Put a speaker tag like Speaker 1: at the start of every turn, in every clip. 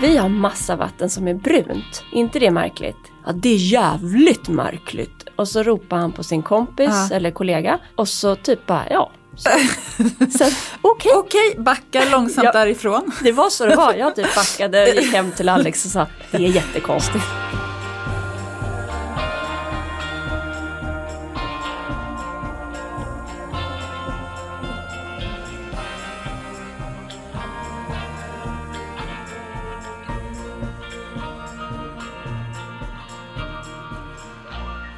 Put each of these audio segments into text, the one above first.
Speaker 1: Vi har massa vatten som är brunt. inte det märkligt? Ja, det är jävligt märkligt. Och så ropar han på sin kompis
Speaker 2: Ja.
Speaker 1: eller kollega och så typ bara, ja. Okej,
Speaker 2: Okej, backar långsamt
Speaker 1: Ja.
Speaker 2: därifrån.
Speaker 1: det var så det var. Jag typ backade och gick hem till Alex och sa, det är jättekonstigt.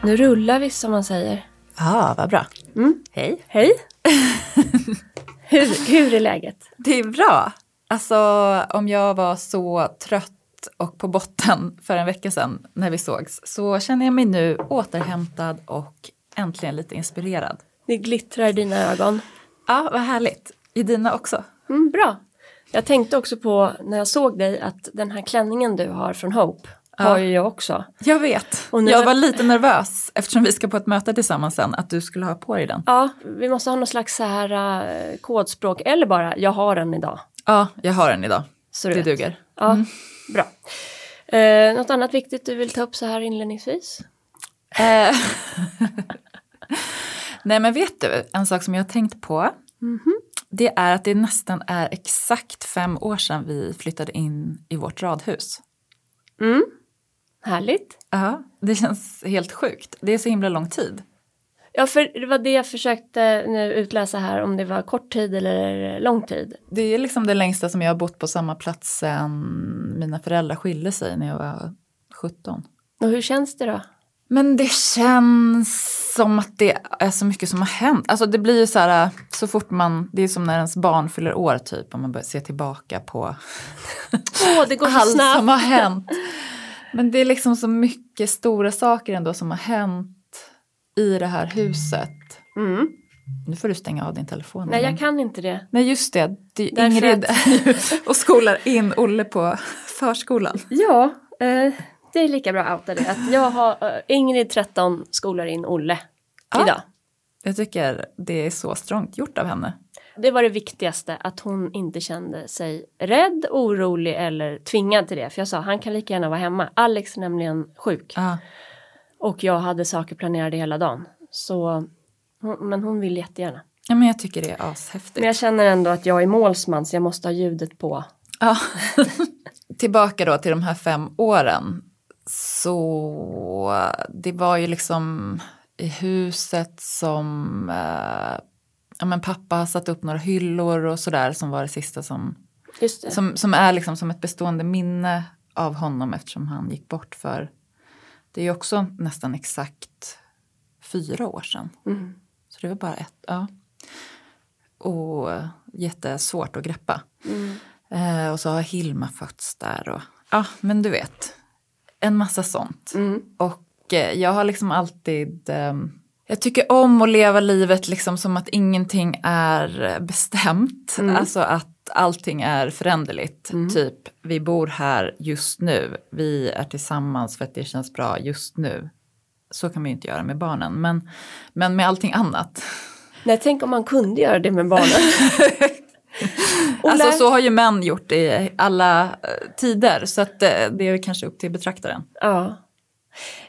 Speaker 1: Nu rullar vi som man säger.
Speaker 2: Ja, vad bra.
Speaker 1: Mm.
Speaker 2: Hej.
Speaker 1: Hej! hur, hur är läget?
Speaker 2: Det är bra. Alltså om jag var så trött och på botten för en vecka sedan när vi sågs så känner jag mig nu återhämtad och äntligen lite inspirerad.
Speaker 1: Det glittrar i dina ögon.
Speaker 2: Ja, vad härligt. I dina också.
Speaker 1: Mm, bra. Jag tänkte också på när jag såg dig att den här klänningen du har från Hope har ju jag också.
Speaker 2: Jag vet.
Speaker 1: Nu-
Speaker 2: Jag var lite nervös eftersom vi ska på ett möte tillsammans sen att du skulle ha på dig den.
Speaker 1: Ja, vi måste ha någon slags så här eh, kodspråk eller bara jag har den idag.
Speaker 2: Ja, jag har den idag.
Speaker 1: Så du
Speaker 2: Det
Speaker 1: vet.
Speaker 2: duger.
Speaker 1: Ja, bra. Eh, något annat viktigt du vill ta upp så här inledningsvis?
Speaker 2: Eh, Nej men vet du, en sak som jag har tänkt på. Det är att det nästan är exakt fem år sedan vi flyttade in i vårt radhus.
Speaker 1: Mm. Härligt.
Speaker 2: Ja, det känns helt sjukt. Det är så himla lång tid.
Speaker 1: Ja, för det var det jag försökte nu utläsa här om det var kort tid eller lång tid.
Speaker 2: Det är liksom det längsta som jag har bott på samma plats sedan mina föräldrar skilde sig när jag var 17.
Speaker 1: Och hur känns det då?
Speaker 2: Men det känns som att det är så mycket som har hänt. Alltså det blir ju så här så fort man, det är som när ens barn fyller år typ, om man börjar se tillbaka på
Speaker 1: Åh, det går så
Speaker 2: allt
Speaker 1: snabbt.
Speaker 2: som har hänt. Men det är liksom så mycket stora saker ändå som har hänt i det här huset.
Speaker 1: Mm.
Speaker 2: Nu får du stänga av din telefon.
Speaker 1: Nej,
Speaker 2: igen.
Speaker 1: jag kan inte det.
Speaker 2: Nej just det, det är Ingrid
Speaker 1: att-
Speaker 2: och skolar in Olle på förskolan.
Speaker 1: Ja, eh, det är lika bra att outa det. Att jag har eh, Ingrid 13 skolar in Olle
Speaker 2: Ja.
Speaker 1: idag.
Speaker 2: Jag tycker det är så strångt gjort av henne.
Speaker 1: Det var det viktigaste, att hon inte kände sig rädd, orolig eller tvingad till det. För jag sa, han kan lika gärna vara hemma. Alex är nämligen sjuk.
Speaker 2: Ja.
Speaker 1: Och jag hade saker planerade hela dagen. Så, men hon vill jättegärna.
Speaker 2: ja men jag tycker det är ashäftigt.
Speaker 1: Men jag känner ändå att jag är målsman så jag måste ha ljudet på.
Speaker 2: Ja. Tillbaka då till de här fem åren. Så det var ju liksom i huset som eh, ja, men pappa har satt upp några hyllor och sådär som var det sista som,
Speaker 1: det.
Speaker 2: som, som är liksom som ett bestående minne av honom eftersom han gick bort för det är ju också nästan exakt fyra år sedan.
Speaker 1: Mm.
Speaker 2: Så det var bara ett, ja. Och jättesvårt att greppa.
Speaker 1: Mm.
Speaker 2: Eh, och så har Hilma fötts där och ja, men du vet. En massa sånt.
Speaker 1: Mm.
Speaker 2: Och eh, jag har liksom alltid eh, jag tycker om att leva livet liksom som att ingenting är bestämt.
Speaker 1: Mm.
Speaker 2: Alltså att allting är föränderligt. Typ, vi bor här just nu. Vi är tillsammans för att det känns bra just nu. Så kan man ju inte göra med barnen. Men, men med allting annat.
Speaker 1: Nej, tänk om man kunde göra det med barnen.
Speaker 2: Alltså så har ju män gjort i alla eh, tider. Så att, eh, det är kanske upp till betraktaren.
Speaker 1: Ja.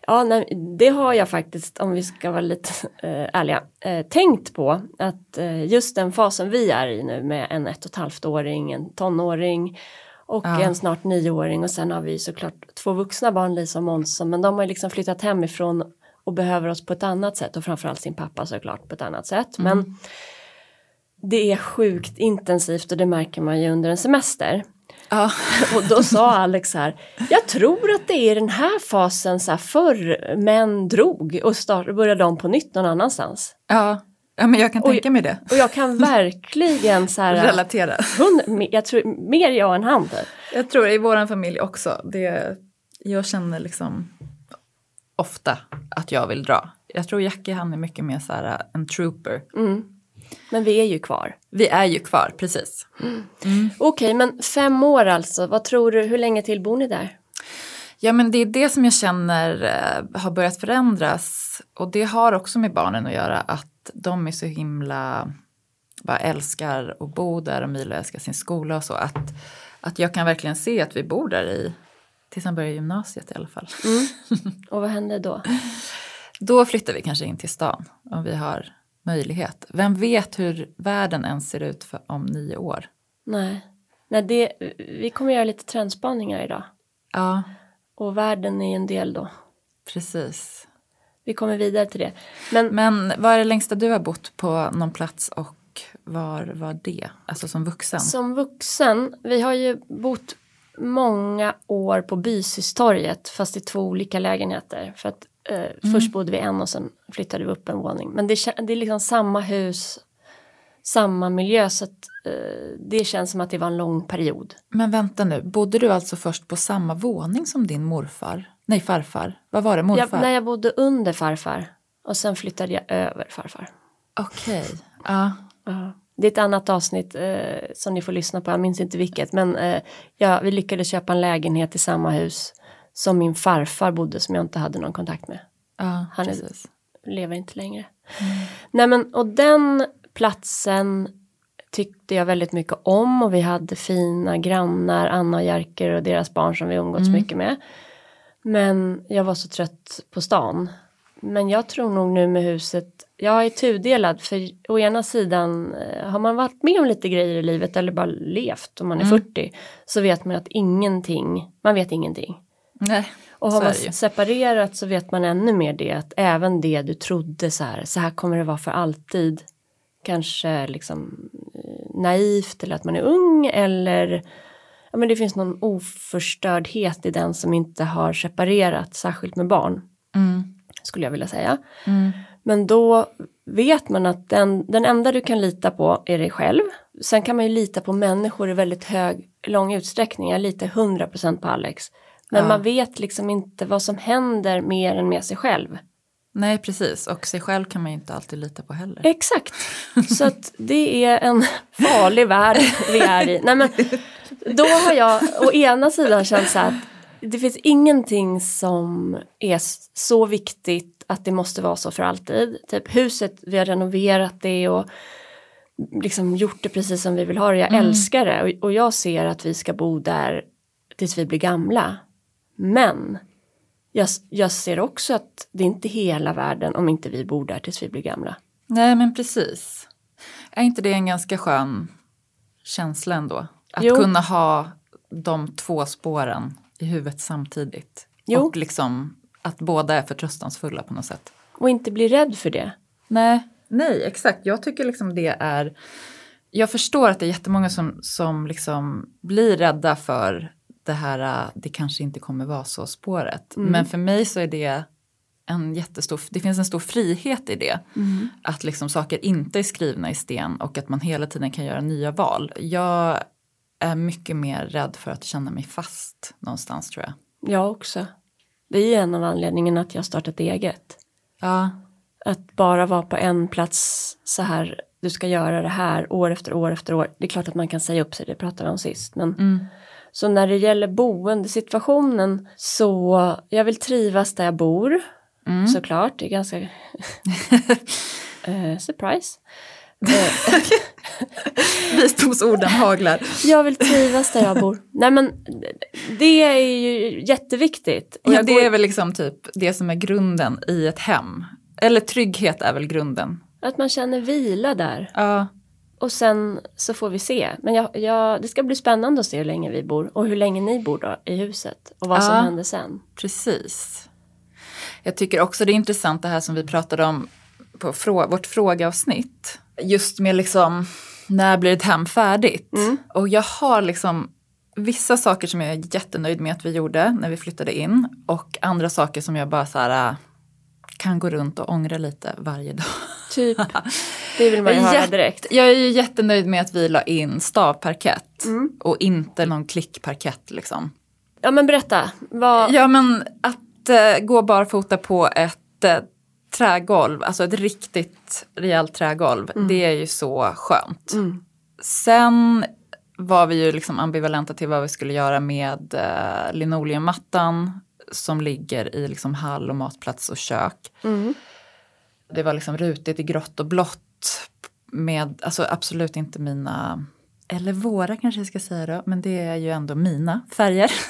Speaker 1: Ja, nej, det har jag faktiskt, om vi ska vara lite eh, ärliga, eh, tänkt på att eh, just den fasen vi är i nu med en ett och ett halvt åring, en tonåring och
Speaker 2: Ja.
Speaker 1: en snart nioåring och sen har vi såklart två vuxna barn, Lisa och Måns, men de har liksom flyttat hemifrån och behöver oss på ett annat sätt och framförallt sin pappa såklart på ett annat sätt. Men det är sjukt intensivt och det märker man ju under en semester.
Speaker 2: Ja.
Speaker 1: Och då sa Alex så här, jag tror att det är den här fasen så här förr män drog och start, började om på nytt någon annanstans.
Speaker 2: Ja. ja, men jag kan tänka mig det.
Speaker 1: Och jag kan verkligen så här,
Speaker 2: Relatera.
Speaker 1: hund, jag tror mer jag än han.
Speaker 2: Jag tror i vår familj också. Det, jag känner liksom ofta att jag vill dra. Jag tror Jackie han är mycket mer så här en trooper.
Speaker 1: Mm. Men vi är ju kvar.
Speaker 2: Vi är ju kvar, precis.
Speaker 1: Okej, men fem år alltså, vad tror du, hur länge till bor ni där?
Speaker 2: Ja men det är det som jag känner eh, har börjat förändras. Och det har också med barnen att göra att de är så himla, bara älskar att bo där och Milo älskar sin skola och så. Att, att jag kan verkligen se att vi bor där i, tills han börjar gymnasiet i alla fall.
Speaker 1: Och vad hände då?
Speaker 2: Då flyttar vi kanske in till stan om vi har möjlighet. Vem vet hur världen ens ser ut för, om nio år?
Speaker 1: Nej, Nej det, vi kommer göra lite trendspaningar idag.
Speaker 2: Ja,
Speaker 1: Och världen är en del då.
Speaker 2: precis.
Speaker 1: Vi kommer vidare till det. Men
Speaker 2: Men vad är det längsta du har bott på någon plats och var var det? Alltså som vuxen?
Speaker 1: som vuxen, vi har ju bott många år på Bysystorget fast i två olika lägenheter. För att eh, först bodde vi en och sen flyttade vi upp en våning. Men det, det är liksom samma hus, samma miljö så att eh, det känns som att det var en lång period.
Speaker 2: Men vänta nu, bodde du alltså först på samma våning som din morfar? Nej, farfar. Vad var det, morfar?
Speaker 1: Jag, när jag bodde under farfar och sen flyttade jag över farfar.
Speaker 2: Okej, ja.
Speaker 1: Ja. Det är ett annat avsnitt eh, som ni får lyssna på, jag minns inte vilket. Men eh, ja, vi lyckades köpa en lägenhet i samma hus som min farfar bodde som jag inte hade någon kontakt med.
Speaker 2: ja
Speaker 1: Han är-. Lever inte längre. Nej men och den platsen tyckte jag väldigt mycket om och vi hade fina grannar, Anna och Jerker och deras barn som vi umgåtts mycket med. Men jag var så trött på stan. Men jag tror nog nu med huset, jag är tudelad för å ena sidan eh, har man varit med om lite grejer i livet eller bara levt om man är 40 så vet man att ingenting, man vet ingenting.
Speaker 2: Nej,
Speaker 1: Och har man separerat så vet man ännu mer det att även det du trodde så här, så här kommer det vara för alltid. Kanske liksom eh, naivt eller att man är ung eller ja men det finns någon oförstördhet i den som inte har separerat särskilt med barn.
Speaker 2: Mm.
Speaker 1: Skulle jag vilja säga.
Speaker 2: Mm.
Speaker 1: Men då vet man att den, den enda du kan lita på är dig själv. Sen kan man ju lita på människor i väldigt hög, lång utsträckning. Jag litar 100% på Alex. Men
Speaker 2: Ja.
Speaker 1: man vet liksom inte vad som händer mer än med sig själv.
Speaker 2: Nej, precis. Och sig själv kan man ju inte alltid lita på heller.
Speaker 1: Exakt. Så att det är en farlig värld vi är i. Nej, men då har jag å ena sidan känt så att det finns ingenting som är så viktigt att det måste vara så för alltid. Typ huset, vi har renoverat det och liksom gjort det precis som vi vill ha det. Jag älskar det och, och jag ser att vi ska bo där tills vi blir gamla. Men jag, jag ser också att det är inte hela världen om inte vi bor där tills vi blir gamla.
Speaker 2: Nej, men precis. Är inte det en ganska skön känsla ändå? Att
Speaker 1: Jo.
Speaker 2: kunna ha de två spåren i huvudet samtidigt.
Speaker 1: Jo.
Speaker 2: Och liksom att båda är förtröstansfulla på något sätt.
Speaker 1: Och inte bli rädd för det.
Speaker 2: Nej, nej exakt. Jag tycker liksom det är... Jag förstår att det är jättemånga som, som liksom blir rädda för det här, äh, det kanske inte kommer vara så spåret. Men för mig så är det en jättestor, det finns en stor frihet i det. Att liksom saker inte är skrivna i sten och att man hela tiden kan göra nya val. Jag är mycket mer rädd för att känna mig fast någonstans tror jag.
Speaker 1: Jag också. Det är ju en av anledningarna att jag startat eget.
Speaker 2: Ja,
Speaker 1: Att bara vara på en plats så här, du ska göra det här år efter år efter år. Det är klart att man kan säga upp sig, det pratade vi om sist. Men Så när det gäller boendesituationen så jag vill trivas där jag bor. Såklart, det är ganska eh, surprise.
Speaker 2: Visdomsorden haglar.
Speaker 1: jag vill trivas där jag bor. Nej men det är ju jätteviktigt.
Speaker 2: Ja, det
Speaker 1: går-
Speaker 2: är väl liksom typ det som är grunden i ett hem. Eller trygghet är väl grunden.
Speaker 1: Att man känner vila där.
Speaker 2: Ja,
Speaker 1: Och sen så får vi se. Men jag, jag, det ska bli spännande att se hur länge vi bor. Och hur länge ni bor då i huset. Och vad som
Speaker 2: Ja.
Speaker 1: händer sen.
Speaker 2: precis. Jag tycker också det är intressant det här som vi pratade om på frå vårt frågeavsnitt. Just med liksom, när blir ett hem färdigt? Och jag har liksom vissa saker som jag är jättenöjd med att vi gjorde när vi flyttade in. Och andra saker som jag bara så här, äh, kan gå runt och ångra lite varje dag.
Speaker 1: Typ. Det vill man ju höra direkt.
Speaker 2: Jag är ju jättenöjd med att vi la in stavparkett
Speaker 1: Mm.
Speaker 2: och inte någon klickparkett liksom.
Speaker 1: Ja men berätta. Vad,
Speaker 2: Ja men att eh, gå barfota på ett eh, trägolv, alltså ett riktigt rejält trägolv, det är ju så skönt.
Speaker 1: Mm.
Speaker 2: Sen var vi ju liksom ambivalenta till vad vi skulle göra med eh, linoleummattan som ligger i liksom hall och matplats och kök.
Speaker 1: Mm.
Speaker 2: Det var liksom rutigt i grått och blått med, alltså absolut inte mina eller våra kanske jag ska säga då, men det är ju ändå mina färger.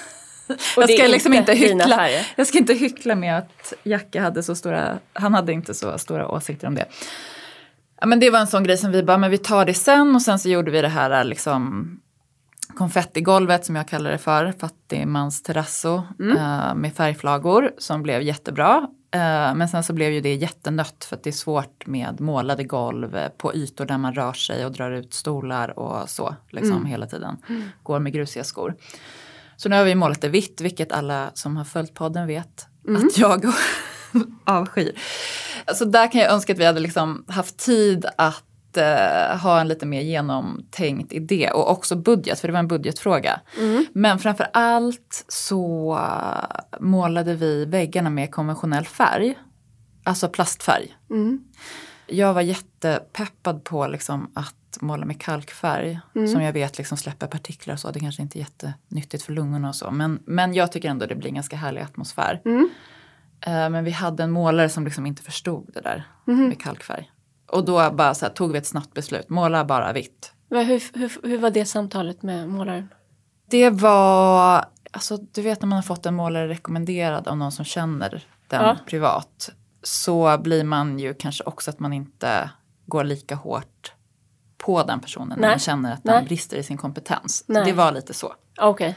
Speaker 2: Jag ska liksom
Speaker 1: inte
Speaker 2: hyckla. Jag ska inte hyckla med att Jacke hade så stora, han hade inte så stora åsikter om det. Ja, men det var en sån grej som vi bara, men vi tar det sen och sen så gjorde vi det här liksom konfettigolvet som jag kallar det för, fattigmans terrasso eh, med färgflagor som blev jättebra. Eh, men sen så blev ju det jättenött för att det är svårt med målade golv eh, på ytor där man rör sig och drar ut stolar och så liksom hela tiden. Går med grusiga skor. Så nu har vi målat det vitt, vilket alla som har följt podden vet att jag avskyr. Så där kan jag önska att vi hade liksom haft tid att eh, ha en lite mer genomtänkt idé och också budget, för det var en budgetfråga. Men framför allt så eh, målade vi väggarna med konventionell färg, alltså plastfärg.
Speaker 1: Mm.
Speaker 2: Jag var jättepeppad på liksom att måla med kalkfärg som jag vet liksom släpper partiklar och så. Det kanske inte är jättenyttigt för lungorna och så. Men, men jag tycker ändå det blir en ganska härlig atmosfär. Eh, men vi hade en målare som liksom inte förstod det där med kalkfärg. Och då bara så här, tog vi ett snabbt beslut, måla bara vitt.
Speaker 1: Vad- Hur, hur, hur var det samtalet med målaren?
Speaker 2: Det var, alltså du vet när man har fått en målare rekommenderad av någon som känner den
Speaker 1: Ja.
Speaker 2: privat. Så blir man ju kanske också att man inte går lika hårt på den personen när
Speaker 1: Nej.
Speaker 2: man känner att
Speaker 1: Nej.
Speaker 2: den brister i sin kompetens.
Speaker 1: Nej.
Speaker 2: Det var lite så.
Speaker 1: Okej.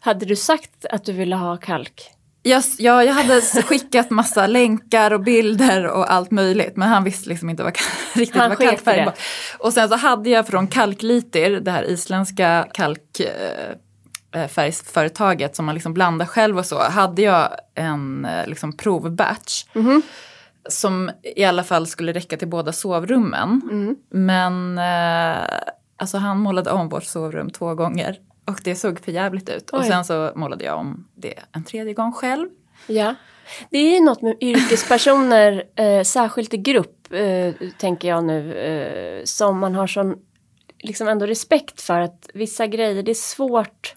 Speaker 1: Hade du sagt att du ville ha kalk?
Speaker 2: Jag, ja, jag hade skickat massa länkar och bilder och allt möjligt men han visste liksom inte vad, riktigt
Speaker 1: Han
Speaker 2: vad kalkfärg var. Och sen så hade jag från Kalkliter, det här isländska kalkfärgsföretaget som man liksom blandar själv och så, hade jag en eh, liksom provbatch.
Speaker 1: Mhm.
Speaker 2: Som i alla fall skulle räcka till båda sovrummen.
Speaker 1: Mm.
Speaker 2: Men eh, alltså han målade om vårt sovrum två gånger. Och det såg för jävligt ut. Och
Speaker 1: Oj.
Speaker 2: sen så målade jag om det en tredje gång själv.
Speaker 1: Ja. Det är ju något med yrkespersoner, eh, särskilt i grupp, eh, tänker jag nu, eh, som man har sån liksom ändå respekt för att vissa grejer, det är svårt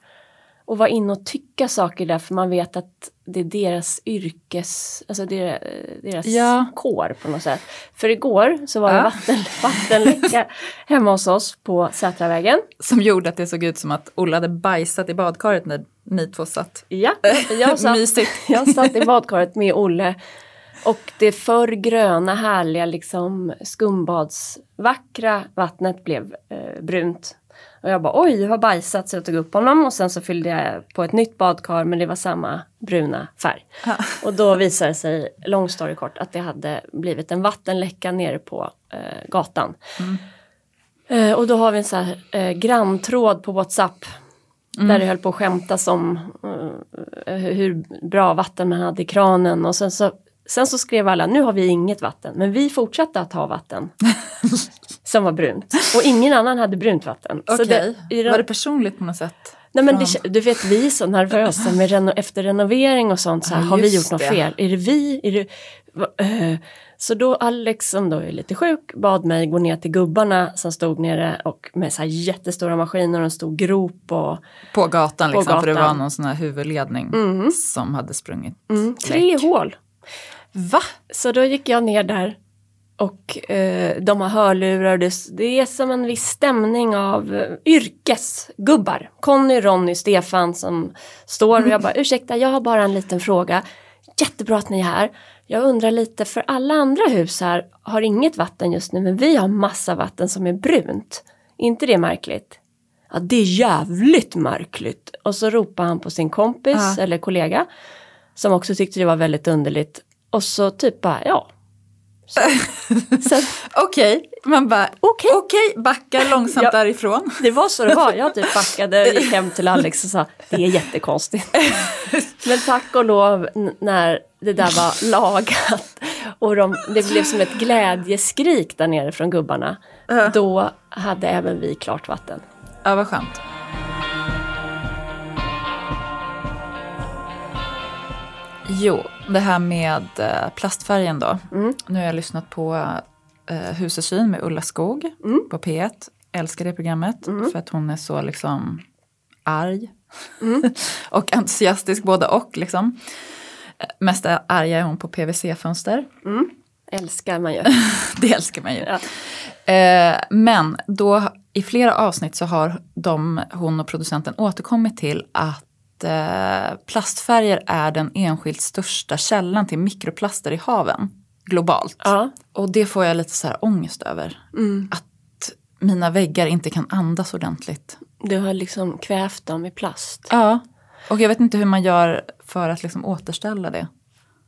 Speaker 1: att vara inne och tycka saker där för man vet att det är deras yrkes, alltså deras, deras
Speaker 2: Ja.
Speaker 1: kår på något sätt. För igår så var det
Speaker 2: Ja.
Speaker 1: vatten, vattenläcka hemma hos oss på Sätravägen.
Speaker 2: Som gjorde att det såg ut som att Olle hade bajsat i badkaret när ni två satt.
Speaker 1: Ja, jag satt,
Speaker 2: Mysigt.
Speaker 1: jag satt i badkaret med Olle och det för gröna härliga liksom skumbadsvackra vattnet blev eh, brunt. Och jag bara oj, jag har bajsat så jag tog upp honom. Och sen så fyllde jag på ett nytt badkar men det var samma bruna färg. Och då visade det sig, lång story kort, att det hade blivit en vattenläcka nere på eh, gatan. Eh, och då har vi en så här eh, granntråd på WhatsApp. Där det höll på att skämtas om eh, hur bra vatten man hade i kranen. Och sen så, sen så skrev alla nu har vi inget vatten men vi fortsatte att ha vatten som var brunt och ingen annan hade brunt vatten.
Speaker 2: Okej,
Speaker 1: i de-
Speaker 2: var det personligt på något sätt?
Speaker 1: Nej men det, du vet vi är så nervösa med reno, efter renovering och sånt. Så här,
Speaker 2: Ja,
Speaker 1: har vi gjort något
Speaker 2: det.
Speaker 1: fel? Är det vi? Är det, eh. så då Alex som då är lite sjuk bad mig gå ner till gubbarna som stod nere och med så här jättestora maskiner och en stor grop och
Speaker 2: På gatan
Speaker 1: På
Speaker 2: liksom, för det var
Speaker 1: gatan.
Speaker 2: någon sån här huvudledning som hade sprungit
Speaker 1: mm, tre hål.
Speaker 2: Va?
Speaker 1: Så då gick jag ner där och eh, de har hörlurar. Det, det är som en viss stämning av eh, yrkesgubbar. Conny, Ronny, Stefan som står och jag bara ursäkta jag har bara en liten fråga. Jättebra att ni är här. Jag undrar lite för alla andra hus här har inget vatten just nu men vi har massa vatten som är brunt. Är inte det märkligt? Ja det är jävligt märkligt. Och så ropar han på sin kompis
Speaker 2: Ja.
Speaker 1: eller kollega som också tyckte det var väldigt underligt. Och så typ bara, ja.
Speaker 2: Okej, man bara
Speaker 1: Okej.
Speaker 2: okej, backar långsamt
Speaker 1: Ja.
Speaker 2: därifrån.
Speaker 1: det var så det var. Jag typ backade och gick hem till Alex och sa, det är jättekonstigt. Men tack och lov när det där var lagat och de, det blev som ett glädjeskrik där nere från gubbarna. Då hade även vi klart vatten.
Speaker 2: Ja, vad skönt. Jo, det här med eh, plastfärgen då. Nu har jag lyssnat på eh, Husets syn med Ulla Skog på P1. Älskar det programmet för att hon är så liksom arg. och entusiastisk både och liksom. Eh, Mest arg är hon på PVC-fönster.
Speaker 1: Älskar man ju.
Speaker 2: Det älskar man ju.
Speaker 1: Ja.
Speaker 2: Eh, men då i flera avsnitt så har de, hon och producenten återkommit till att eh, plastfärger är den enskilt största källan till mikroplaster i haven globalt.
Speaker 1: Ja.
Speaker 2: Och det får jag lite så här ångest över. Att mina väggar inte kan andas ordentligt.
Speaker 1: Du har liksom kvävt dem i plast.
Speaker 2: Ja, och jag vet inte hur man gör för att liksom återställa det.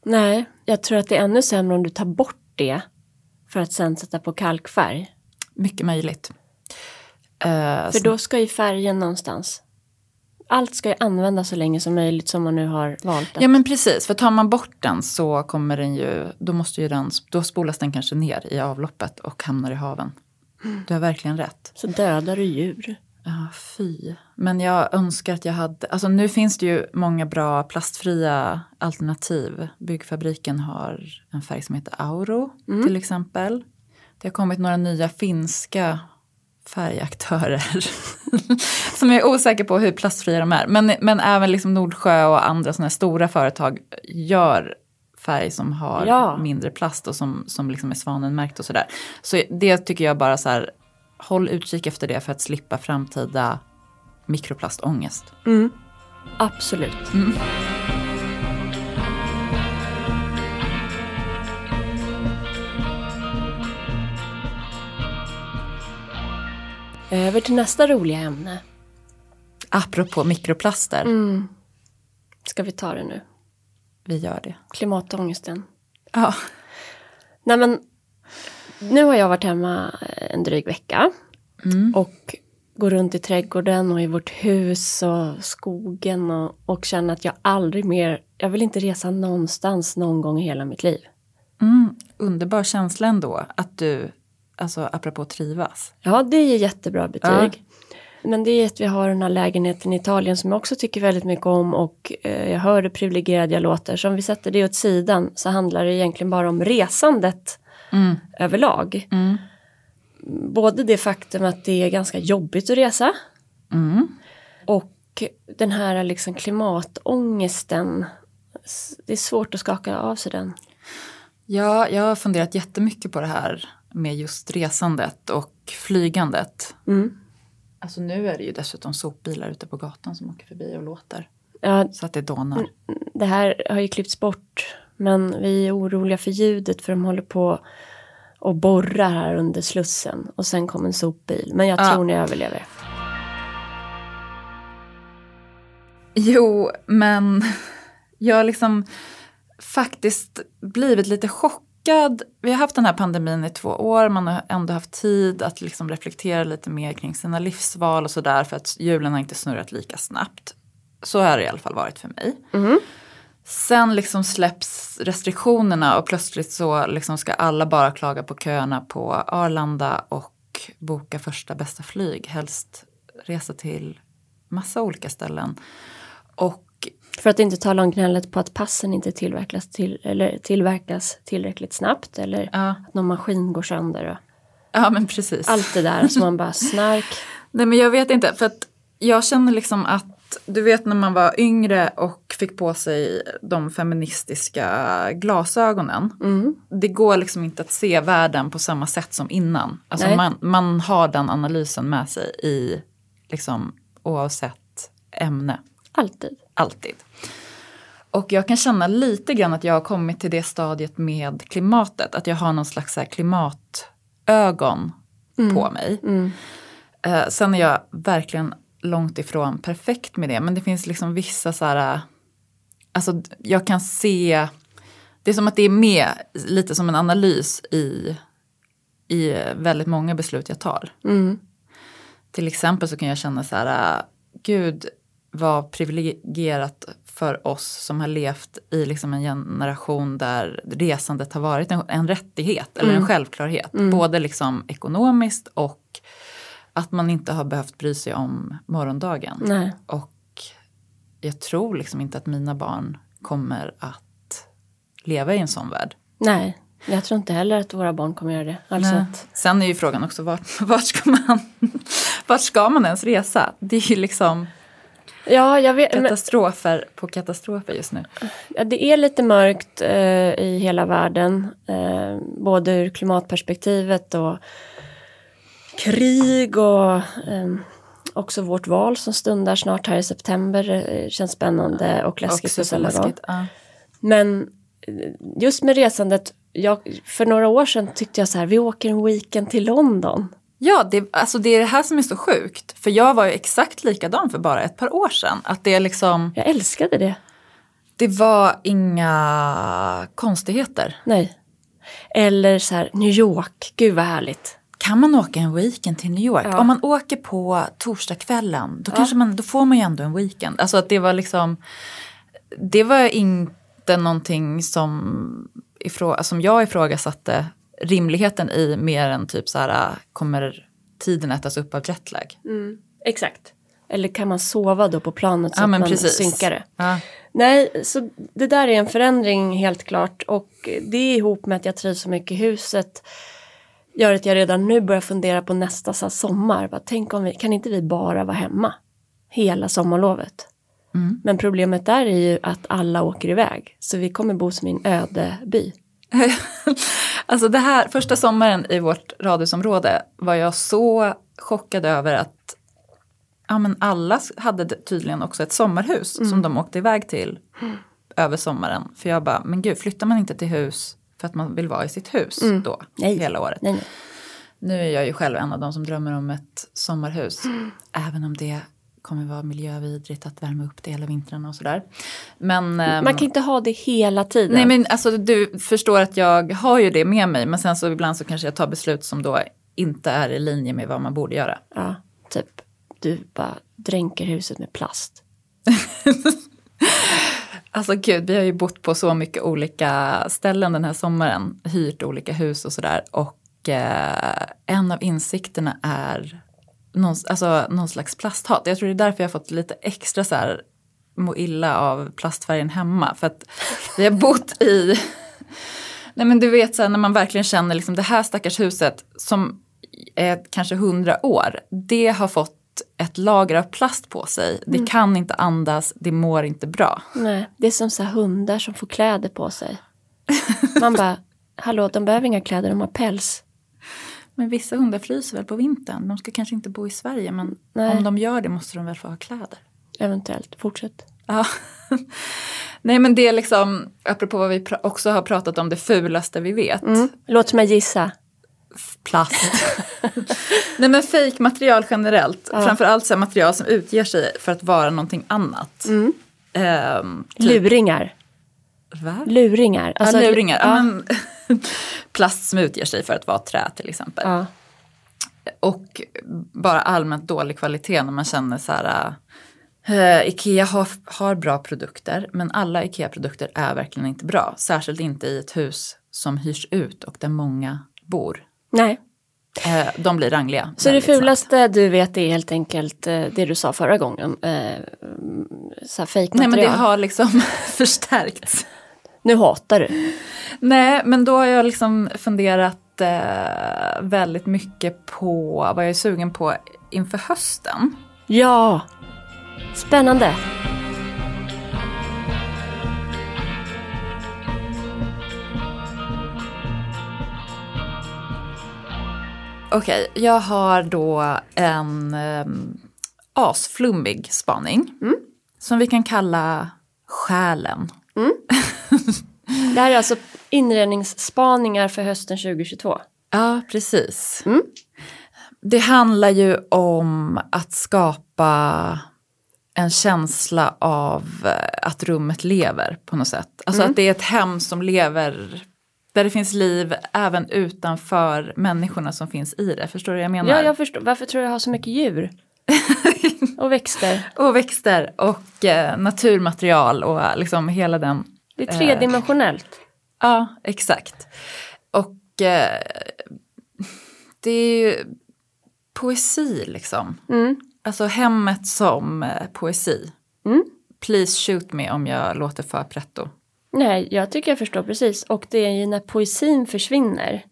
Speaker 1: Nej, jag tror att det är ännu sämre om du tar bort det för att sen sätta på kalkfärg.
Speaker 2: Mycket möjligt. Eh,
Speaker 1: För då ska ju färgen någonstans. Allt ska ju användas så länge som möjligt som man nu har valt att.
Speaker 2: Ja men precis, för tar man bort den så kommer den ju, då måste ju den, då spolas den kanske ner i avloppet och hamnar i haven. Du har verkligen rätt.
Speaker 1: Så dödar du djur.
Speaker 2: Ja, fy. Men jag önskar att jag hade, alltså nu finns det ju många bra plastfria alternativ. Byggfabriken har en färg som heter Auro till exempel. Det har kommit några nya finska färgaktörer. som jag är osäker på hur plastfria de är. Men, men även liksom Nordsjö och andra sådana här stora företag gör färg som har
Speaker 1: Ja.
Speaker 2: mindre plast och som, som liksom är svanenmärkt och sådär. Så det tycker jag bara så här, håll utkik efter det för att slippa framtida mikroplasztångest.
Speaker 1: Absolut. Över till nästa roliga ämne.
Speaker 2: Apropå mikroplaster,
Speaker 1: Ska vi ta det nu?
Speaker 2: vi gör det.
Speaker 1: Klimatångesten.
Speaker 2: Ja.
Speaker 1: Nej men, nu har jag varit hemma en dryg vecka. Och går runt i trädgården och i vårt hus och skogen och, och känner att jag aldrig mer, jag vill inte resa någonstans någon gång i hela mitt liv.
Speaker 2: Mm, underbar känsla ändå att du, alltså apropå trivas.
Speaker 1: Ja, det är jättebra betyg. Men det är att vi har den här lägenheten i Italien som jag också tycker väldigt mycket om och eh, jag hör hur privilegierad jag låter. Så om vi sätter det åt sidan så handlar det egentligen bara om resandet överlag. Både det faktum att det är ganska jobbigt att resa och den här liksom klimatångesten. Det är svårt att skaka av sig den.
Speaker 2: Ja, jag har funderat jättemycket på det här med just resandet och flygandet. Alltså nu är det ju dessutom sopbilar ute på gatan som åker förbi och låter.
Speaker 1: Ja,
Speaker 2: Så att det dånar.
Speaker 1: det här har ju klippts bort. Men vi är oroliga för ljudet för de håller på och borrar här under slussen. Och sen kom en sopbil. Men jag
Speaker 2: Ja.
Speaker 1: tror ni överlever.
Speaker 2: Jo, men jag har liksom faktiskt blivit lite chockad. Vi har haft den här pandemin i två år, man har ändå haft tid att liksom reflektera lite mer kring sina livsval och sådär för att julen har inte snurrat lika snabbt. Så har det i alla fall varit för mig. Sen liksom släpps restriktionerna och plötsligt så liksom ska alla bara klaga på köerna på Arlanda och boka första bästa flyg. Helst resa till massa olika ställen. Och
Speaker 1: För att inte tala om gnället på att passen inte tillverkas, till, eller tillverkas tillräckligt snabbt. Eller
Speaker 2: ja,
Speaker 1: att någon maskin går sönder. Och
Speaker 2: ja men precis.
Speaker 1: allt det där som man bara snark.
Speaker 2: Nej men jag vet inte för att jag känner liksom att du vet när man var yngre och fick på sig de feministiska glasögonen. Det går liksom inte att se världen på samma sätt som innan. Alltså
Speaker 1: Nej.
Speaker 2: man, man har den analysen med sig i liksom oavsett ämne.
Speaker 1: Alltid.
Speaker 2: Alltid. Och jag kan känna lite grann att jag har kommit till det stadiet med klimatet. Att jag har någon slags så klimatögon på mig. Eh, sen är jag verkligen långt ifrån perfekt med det. Men det finns liksom vissa så här... eh, Alltså jag kan se... Det är som att det är med lite som en analys i, i eh, väldigt många beslut jag tar. Till exempel så kan jag känna så här, äh, gud vad privilegierat för oss som har levt i liksom en generation där resandet har varit en, en rättighet eller en självklarhet. Både liksom ekonomiskt och att man inte har behövt bry sig om morgondagen.
Speaker 1: Nej.
Speaker 2: Och jag tror liksom inte att mina barn kommer att leva i en sån värld.
Speaker 1: Nej. Jag tror inte heller att våra barn kommer göra det. Alltså att,
Speaker 2: Sen är ju frågan också vart, vart, ska man, vart ska man ens resa? Det är ju liksom
Speaker 1: ja, jag vet. Men,
Speaker 2: katastrofer på katastrofer just nu.
Speaker 1: Ja, det är lite mörkt eh, i hela världen. Eh, både ur klimatperspektivet och krig och eh, också vårt val som stundar snart här i september eh, känns spännande och läskigt samma gång.
Speaker 2: Ja.
Speaker 1: Men eh, just med resandet, jag, för några år sedan tyckte jag så här, vi åker en weekend till London.
Speaker 2: Ja, det, alltså det är det här som är så sjukt. För jag var ju exakt likadan för bara ett par år sedan. Att det liksom,
Speaker 1: Jag älskade det.
Speaker 2: det var inga konstigheter.
Speaker 1: Nej. Eller så här, New York, gud vad härligt.
Speaker 2: Kan man åka en weekend till New York?
Speaker 1: Ja.
Speaker 2: Om man åker på torsdagskvällen, då, kanske man, då får man ju ändå en weekend. Alltså att det var liksom, det var inte någonting som, ifrå, som jag ifrågasatte rimligheten i mer än typ så här, kommer tiden ätas upp av jetlag?
Speaker 1: Exakt. Eller kan man sova då på planet så
Speaker 2: Ja,
Speaker 1: att man
Speaker 2: precis.
Speaker 1: synkar det?
Speaker 2: Ja.
Speaker 1: Nej, så det där är en förändring helt klart och det ihop med att jag trivs så mycket i huset gör att jag redan nu börjar fundera på nästa så sommar. Bara, tänk om vi, kan inte vi bara vara hemma hela sommarlovet?
Speaker 2: Mm.
Speaker 1: Men problemet där är ju att alla åker iväg så vi kommer bo som i en öde by.
Speaker 2: Alltså det här, första sommaren i vårt radhusområde var jag så chockad över att ja, men alla hade tydligen också ett sommarhus
Speaker 1: Mm.
Speaker 2: som de åkte iväg till över sommaren. För jag bara, men gud, flyttar man inte till hus för att man vill vara i sitt hus då
Speaker 1: Mm. Nej.
Speaker 2: hela året?
Speaker 1: Nej, nej.
Speaker 2: Nu är jag ju själv en av de som drömmer om ett sommarhus.
Speaker 1: Mm.
Speaker 2: Även om det kommer vara miljövidrigt att värma upp det hela vintrarna och sådär. Men, ehm,
Speaker 1: Man kan inte ha det hela tiden.
Speaker 2: Nej men alltså du förstår att jag har ju det med mig men sen så ibland så kanske jag tar beslut som då inte är i linje med vad man borde göra.
Speaker 1: Ja, typ du bara dränker huset med plast.
Speaker 2: Alltså gud, vi har ju bott på så mycket olika ställen den här sommaren, hyrt olika hus och sådär och eh, en av insikterna är någon, alltså, någon slags plasthat. Jag tror det är därför jag har fått lite extra så här må illa av plastfärgen hemma för att vi har bott i Nej men du vet så här, när man verkligen känner liksom det här stackars huset som är kanske hundra år. Det har fått ett lager av plast på sig. Det kan inte andas, det mår inte bra.
Speaker 1: Nej, det är som så här hundar som får kläder på sig. Man bara, hallå, de behöver inga kläder, de har päls.
Speaker 2: Men vissa hundar fryser väl på vintern. De ska kanske inte bo i Sverige men
Speaker 1: Nej.
Speaker 2: om de gör det måste de väl få ha kläder.
Speaker 1: Eventuellt, fortsätt.
Speaker 2: Ja. Nej men det är liksom, apropå vad vi också har pratat om, det fulaste vi vet.
Speaker 1: Mm. Låt mig gissa.
Speaker 2: Plast. Nej men fejkmaterial generellt. Framförallt så material som utger sig för att vara någonting annat.
Speaker 1: Mm.
Speaker 2: Ehm, typ,
Speaker 1: Luringar.
Speaker 2: Va?
Speaker 1: Luringar.
Speaker 2: Alltså, ja, luringar. Ja. Men, plast som utger sig för att vara trä till exempel.
Speaker 1: ja.
Speaker 2: Och bara allmänt dålig kvalitet när man känner så här. Uh, Ikea har, har bra produkter men alla Ikea-produkter är verkligen inte bra. Särskilt inte i ett hus som hyrs ut och där många bor.
Speaker 1: Nej,
Speaker 2: Eh, de blir rangliga.
Speaker 1: så det
Speaker 2: väldigt snabbt.
Speaker 1: fulaste du vet är helt enkelt eh, det du sa förra gången. Eh, så här.
Speaker 2: Nej men det har liksom förstärkts.
Speaker 1: Nu hatar du.
Speaker 2: Nej men då har jag liksom funderat eh, väldigt mycket på vad jag är sugen på inför hösten.
Speaker 1: Ja, spännande.
Speaker 2: Okej, jag har då en um, asflummig spaning. Som vi kan kalla själen.
Speaker 1: Det här är alltså inredningsspaningar för hösten 2022.
Speaker 2: Ja, precis. Det handlar ju om att skapa en känsla av eh, att rummet lever på något sätt. Alltså att det är ett hem som lever, där det finns liv även utanför människorna som finns i det. Förstår du vad jag menar?
Speaker 1: Ja, jag förstår. Varför tror du jag har så mycket djur? Och växter.
Speaker 2: Och växter och eh, naturmaterial och eh, liksom hela den.
Speaker 1: Det är tredimensionellt.
Speaker 2: Ja, exakt. Och eh, det är ju poesi liksom.
Speaker 1: Mm.
Speaker 2: Alltså hemmet som eh, poesi.
Speaker 1: Mm.
Speaker 2: Please shoot me om jag låter för pretto.
Speaker 1: Nej, jag tycker jag förstår precis. Och det är ju när poesin försvinner.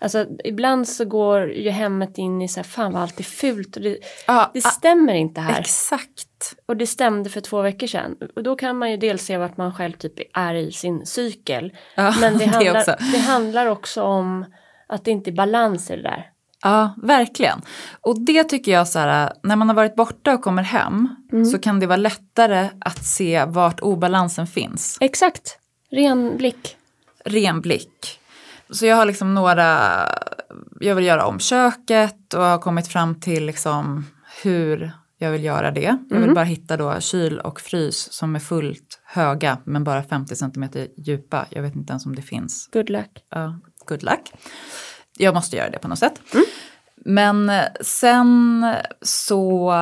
Speaker 1: Alltså ibland så går ju hemmet in i så här, fan vad allt är fult. Och det,
Speaker 2: Ja,
Speaker 1: det
Speaker 2: ah,
Speaker 1: stämmer inte här.
Speaker 2: exakt.
Speaker 1: Och det stämde för två veckor sedan. Och då kan man ju dels se vart man själv typ är i sin cykel.
Speaker 2: Ja,
Speaker 1: Men det
Speaker 2: det
Speaker 1: handlar,
Speaker 2: också.
Speaker 1: det handlar också om att det inte är balans i det där.
Speaker 2: Ja, verkligen. Och det tycker jag så här, när man har varit borta och kommer hem så kan det vara lättare att se vart obalansen finns.
Speaker 1: Exakt. Ren blick.
Speaker 2: Ren blick. Så jag har liksom några, jag vill göra om köket och har kommit fram till liksom hur jag vill göra det. Jag vill bara hitta då kyl och frys som är fullt höga men bara 50 cm djupa. Jag vet inte ens om det finns.
Speaker 1: Good luck.
Speaker 2: Ja, good luck. Jag måste göra det på något sätt. Men eh, sen så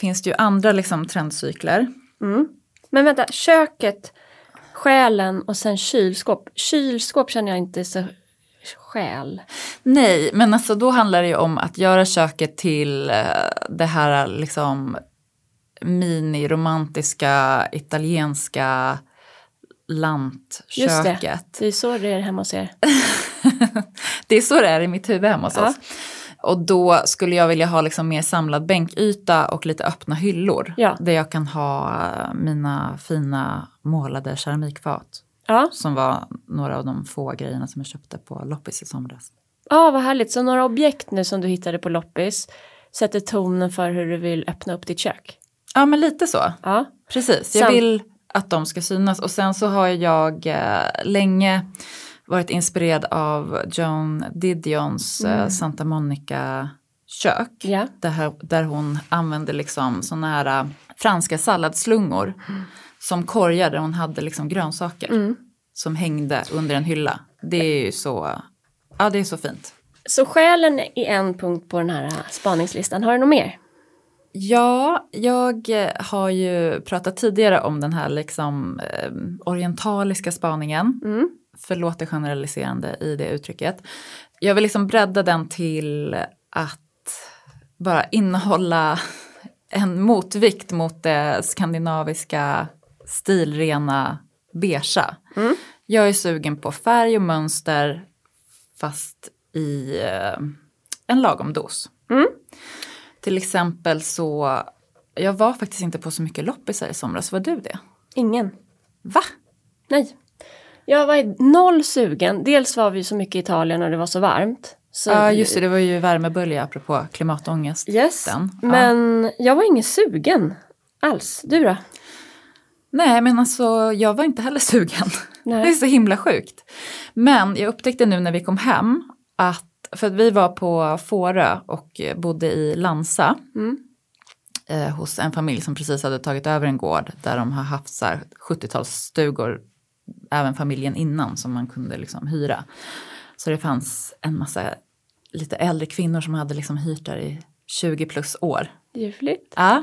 Speaker 2: finns det ju andra liksom trendcykler.
Speaker 1: Mm. Men vänta, köket, själen och sen kylskåp. Kylskåp känner jag inte så själ.
Speaker 2: Nej, men alltså då handlar det ju om att göra köket till eh, det här liksom miniromantiska italienska
Speaker 1: Just det.
Speaker 2: lantköket.
Speaker 1: Det är så det är hemma hos er.
Speaker 2: Det är så det är i mitt huvud hemma hos
Speaker 1: Ja.
Speaker 2: oss. Och då skulle jag vilja ha liksom mer samlad bänkyta och lite öppna hyllor.
Speaker 1: Ja.
Speaker 2: Där jag kan ha eh, mina fina målade keramikfat.
Speaker 1: Ja,
Speaker 2: Som var några av de få grejerna som jag köpte på loppis i somras.
Speaker 1: ah, vad härligt. Så några objekt nu som du hittade på loppis sätter tonen för hur du vill öppna upp ditt kök.
Speaker 2: Ja men lite så.
Speaker 1: Ja,
Speaker 2: Precis, jag
Speaker 1: Sam-
Speaker 2: vill att de ska synas. Och sen så har jag eh, länge varit inspirerad av Joan Didions eh, Santa Monica kök.
Speaker 1: ja.
Speaker 2: Där, där hon använde liksom såna här äh, franska salladslungor som korgar där hon hade liksom grönsaker som hängde under en hylla. Det är ju så, ja det är så fint.
Speaker 1: Så själen är en punkt på den här spaningslistan. Har du något mer?
Speaker 2: Ja, jag eh, har ju pratat tidigare om den här liksom eh, orientaliska spaningen.
Speaker 1: Mm.
Speaker 2: Förlåt det generaliserande i det uttrycket. Jag vill liksom bredda den till att bara innehålla en motvikt mot det skandinaviska stilrena beigea. Jag är sugen på färg och mönster fast i eh, en lagom dos. Till exempel så, jag var faktiskt inte på så mycket loppisar i somras, var du det?
Speaker 1: Ingen.
Speaker 2: Va?
Speaker 1: Nej. Jag var noll sugen. Dels var vi så mycket i Italien och det var så varmt. Så
Speaker 2: Ja just det, det var ju värmebölja apropå klimatångest.
Speaker 1: Yes,
Speaker 2: Den. Ja.
Speaker 1: men jag var ingen sugen alls. Du då?
Speaker 2: Nej men alltså jag var inte heller sugen.
Speaker 1: Nej.
Speaker 2: Det är så himla sjukt. Men jag upptäckte nu när vi kom hem att, för att vi var på Fårö och bodde i Lansa.
Speaker 1: Mm.
Speaker 2: Eh, hos en familj som precis hade tagit över en gård där de har haft så här 70-talsstugor. Även familjen innan som man kunde liksom hyra. Så det fanns en massa lite äldre kvinnor som hade liksom hyrt där i 20 plus år.
Speaker 1: Ljuvligt.
Speaker 2: Ja.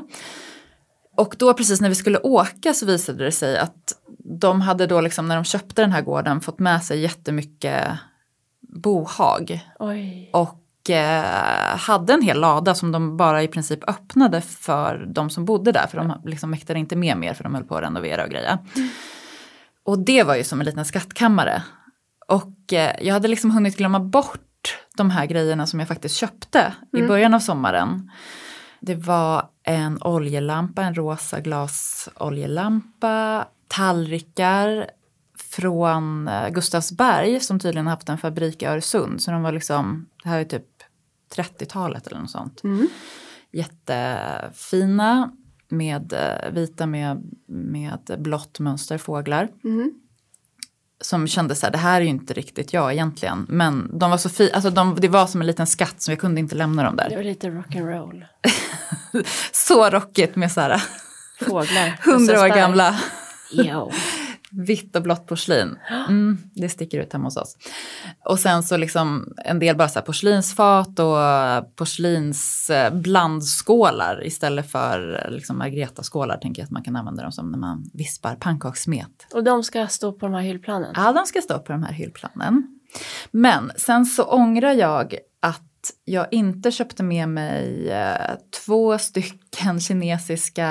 Speaker 2: Och då precis när vi skulle åka så visade det sig att de hade då liksom när de köpte den här gården fått med sig jättemycket bohag.
Speaker 1: Oj.
Speaker 2: Och eh, hade en hel lada som de bara i princip öppnade för de som bodde där. För de liksom mäktade inte med mer för de höll på att renovera och greja. Och det var ju som en liten skattkammare. Och eh, jag hade liksom hunnit glömma bort de här grejerna som jag faktiskt köpte i början av sommaren. Det var en oljelampa, en rosa glasoljelampa, tallrikar från eh, Gustavsberg som tydligen haft en fabrik i Öresund. Så de var liksom, det här är typ 30-talet eller något sånt. Jättefina med eh, vita med, med blått mönster, fåglar. Som kände så här, det här är ju inte riktigt jag egentligen. Men de var så fina, alltså de, det var som en liten skatt så jag kunde inte lämna dem där.
Speaker 1: Det var lite rock'n'roll.
Speaker 2: Så rockigt med så här
Speaker 1: Fåglar.
Speaker 2: hundra år gamla
Speaker 1: Jo.
Speaker 2: Vitt och blått porslin. Mm, det sticker ut hemma hos oss. Och sen så liksom en del bara så här porslinsfat och porslinsblandskålar istället för liksom Margareta-skålar tänker jag att man kan använda dem som när man vispar pannkakssmet.
Speaker 1: Och de ska stå på de här hyllplanen.
Speaker 2: Ja, de ska stå på de här hyllplanen. Men sen så ångrar jag att jag inte köpte med mig eh, två stycken kinesiska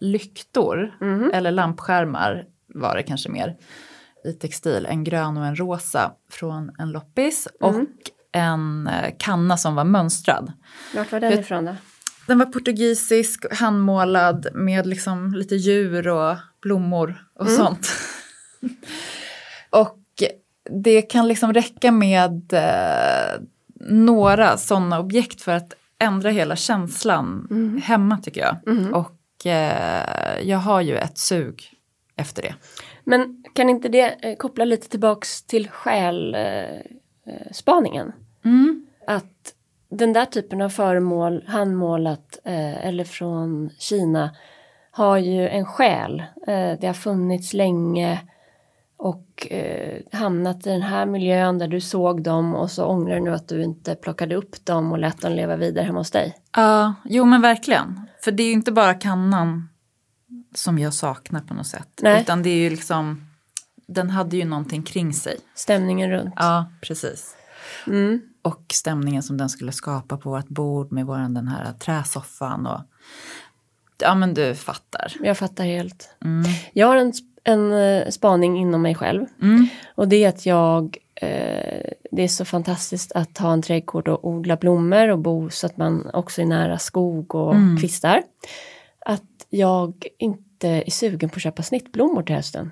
Speaker 2: lyktor. Eller lampskärmar var det kanske mer. I textil, en grön och en rosa från en loppis. Och en eh, kanna som var mönstrad.
Speaker 1: Vart var den
Speaker 2: Jag-
Speaker 1: ifrån då?
Speaker 2: Den var portugisisk, handmålad med liksom lite djur och blommor och sånt. och det kan liksom räcka med eh, några sådana objekt för att ändra hela känslan hemma tycker jag. Och eh, jag har ju ett sug efter det.
Speaker 1: Men kan inte det eh, koppla lite tillbaks till själspaningen?
Speaker 2: Mm.
Speaker 1: Att den där typen av föremål, handmålat eh, eller från Kina, har ju en själ. Eh, det har funnits länge och eh, hamnat i den här miljön där du såg dem och så ångrar du nu att du inte plockade upp dem och lät dem leva vidare hemma hos dig.
Speaker 2: Ja, jo men verkligen. För det är ju inte bara kannan som jag saknar på något sätt.
Speaker 1: Nej.
Speaker 2: Utan det är ju liksom, den hade ju någonting kring sig.
Speaker 1: Stämningen runt.
Speaker 2: Ja, precis.
Speaker 1: Mm.
Speaker 2: Och stämningen som den skulle skapa på vårt bord med våran den här träsoffan och ja men du fattar.
Speaker 1: Jag fattar helt.
Speaker 2: Mm.
Speaker 1: Jag har en, en eh, spaning inom mig själv.
Speaker 2: Mm.
Speaker 1: Och det är att jag, eh, det är så fantastiskt att ha en trädgård och odla blommor och bo så att man också är nära skog och
Speaker 2: Mm.
Speaker 1: kvistar. Att jag inte är sugen på att köpa snittblommor till hösten.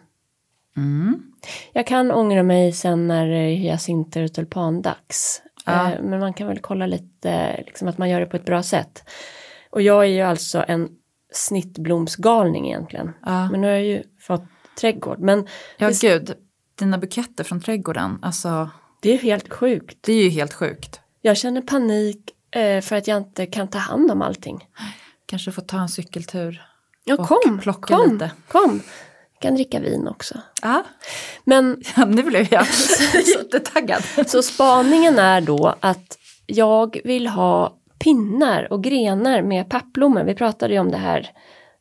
Speaker 2: Mm.
Speaker 1: Jag kan ångra mig sen när det är hyacinter och tulpandags.
Speaker 2: Ja.
Speaker 1: Eh, men man kan väl kolla lite, liksom att man gör det på ett bra sätt. Och jag är ju alltså en snittblomsgalning egentligen.
Speaker 2: Ja.
Speaker 1: Men nu har jag ju fått trädgård. Men
Speaker 2: ja
Speaker 1: det,
Speaker 2: gud, dina buketter från trädgården, alltså
Speaker 1: det är helt sjukt.
Speaker 2: det är ju helt sjukt.
Speaker 1: Jag känner panik eh, för att jag inte kan ta hand om allting.
Speaker 2: Kanske får ta en cykeltur.
Speaker 1: Ja,
Speaker 2: Och
Speaker 1: kom,
Speaker 2: plocka
Speaker 1: kom,
Speaker 2: lite.
Speaker 1: kom. Jag kan dricka vin också.
Speaker 2: Ja,
Speaker 1: Men
Speaker 2: ja nu blev jag jättetaggad.
Speaker 1: så spaningen är då att jag vill ha pinnar och grenar med pappblommor. Vi pratade ju om det här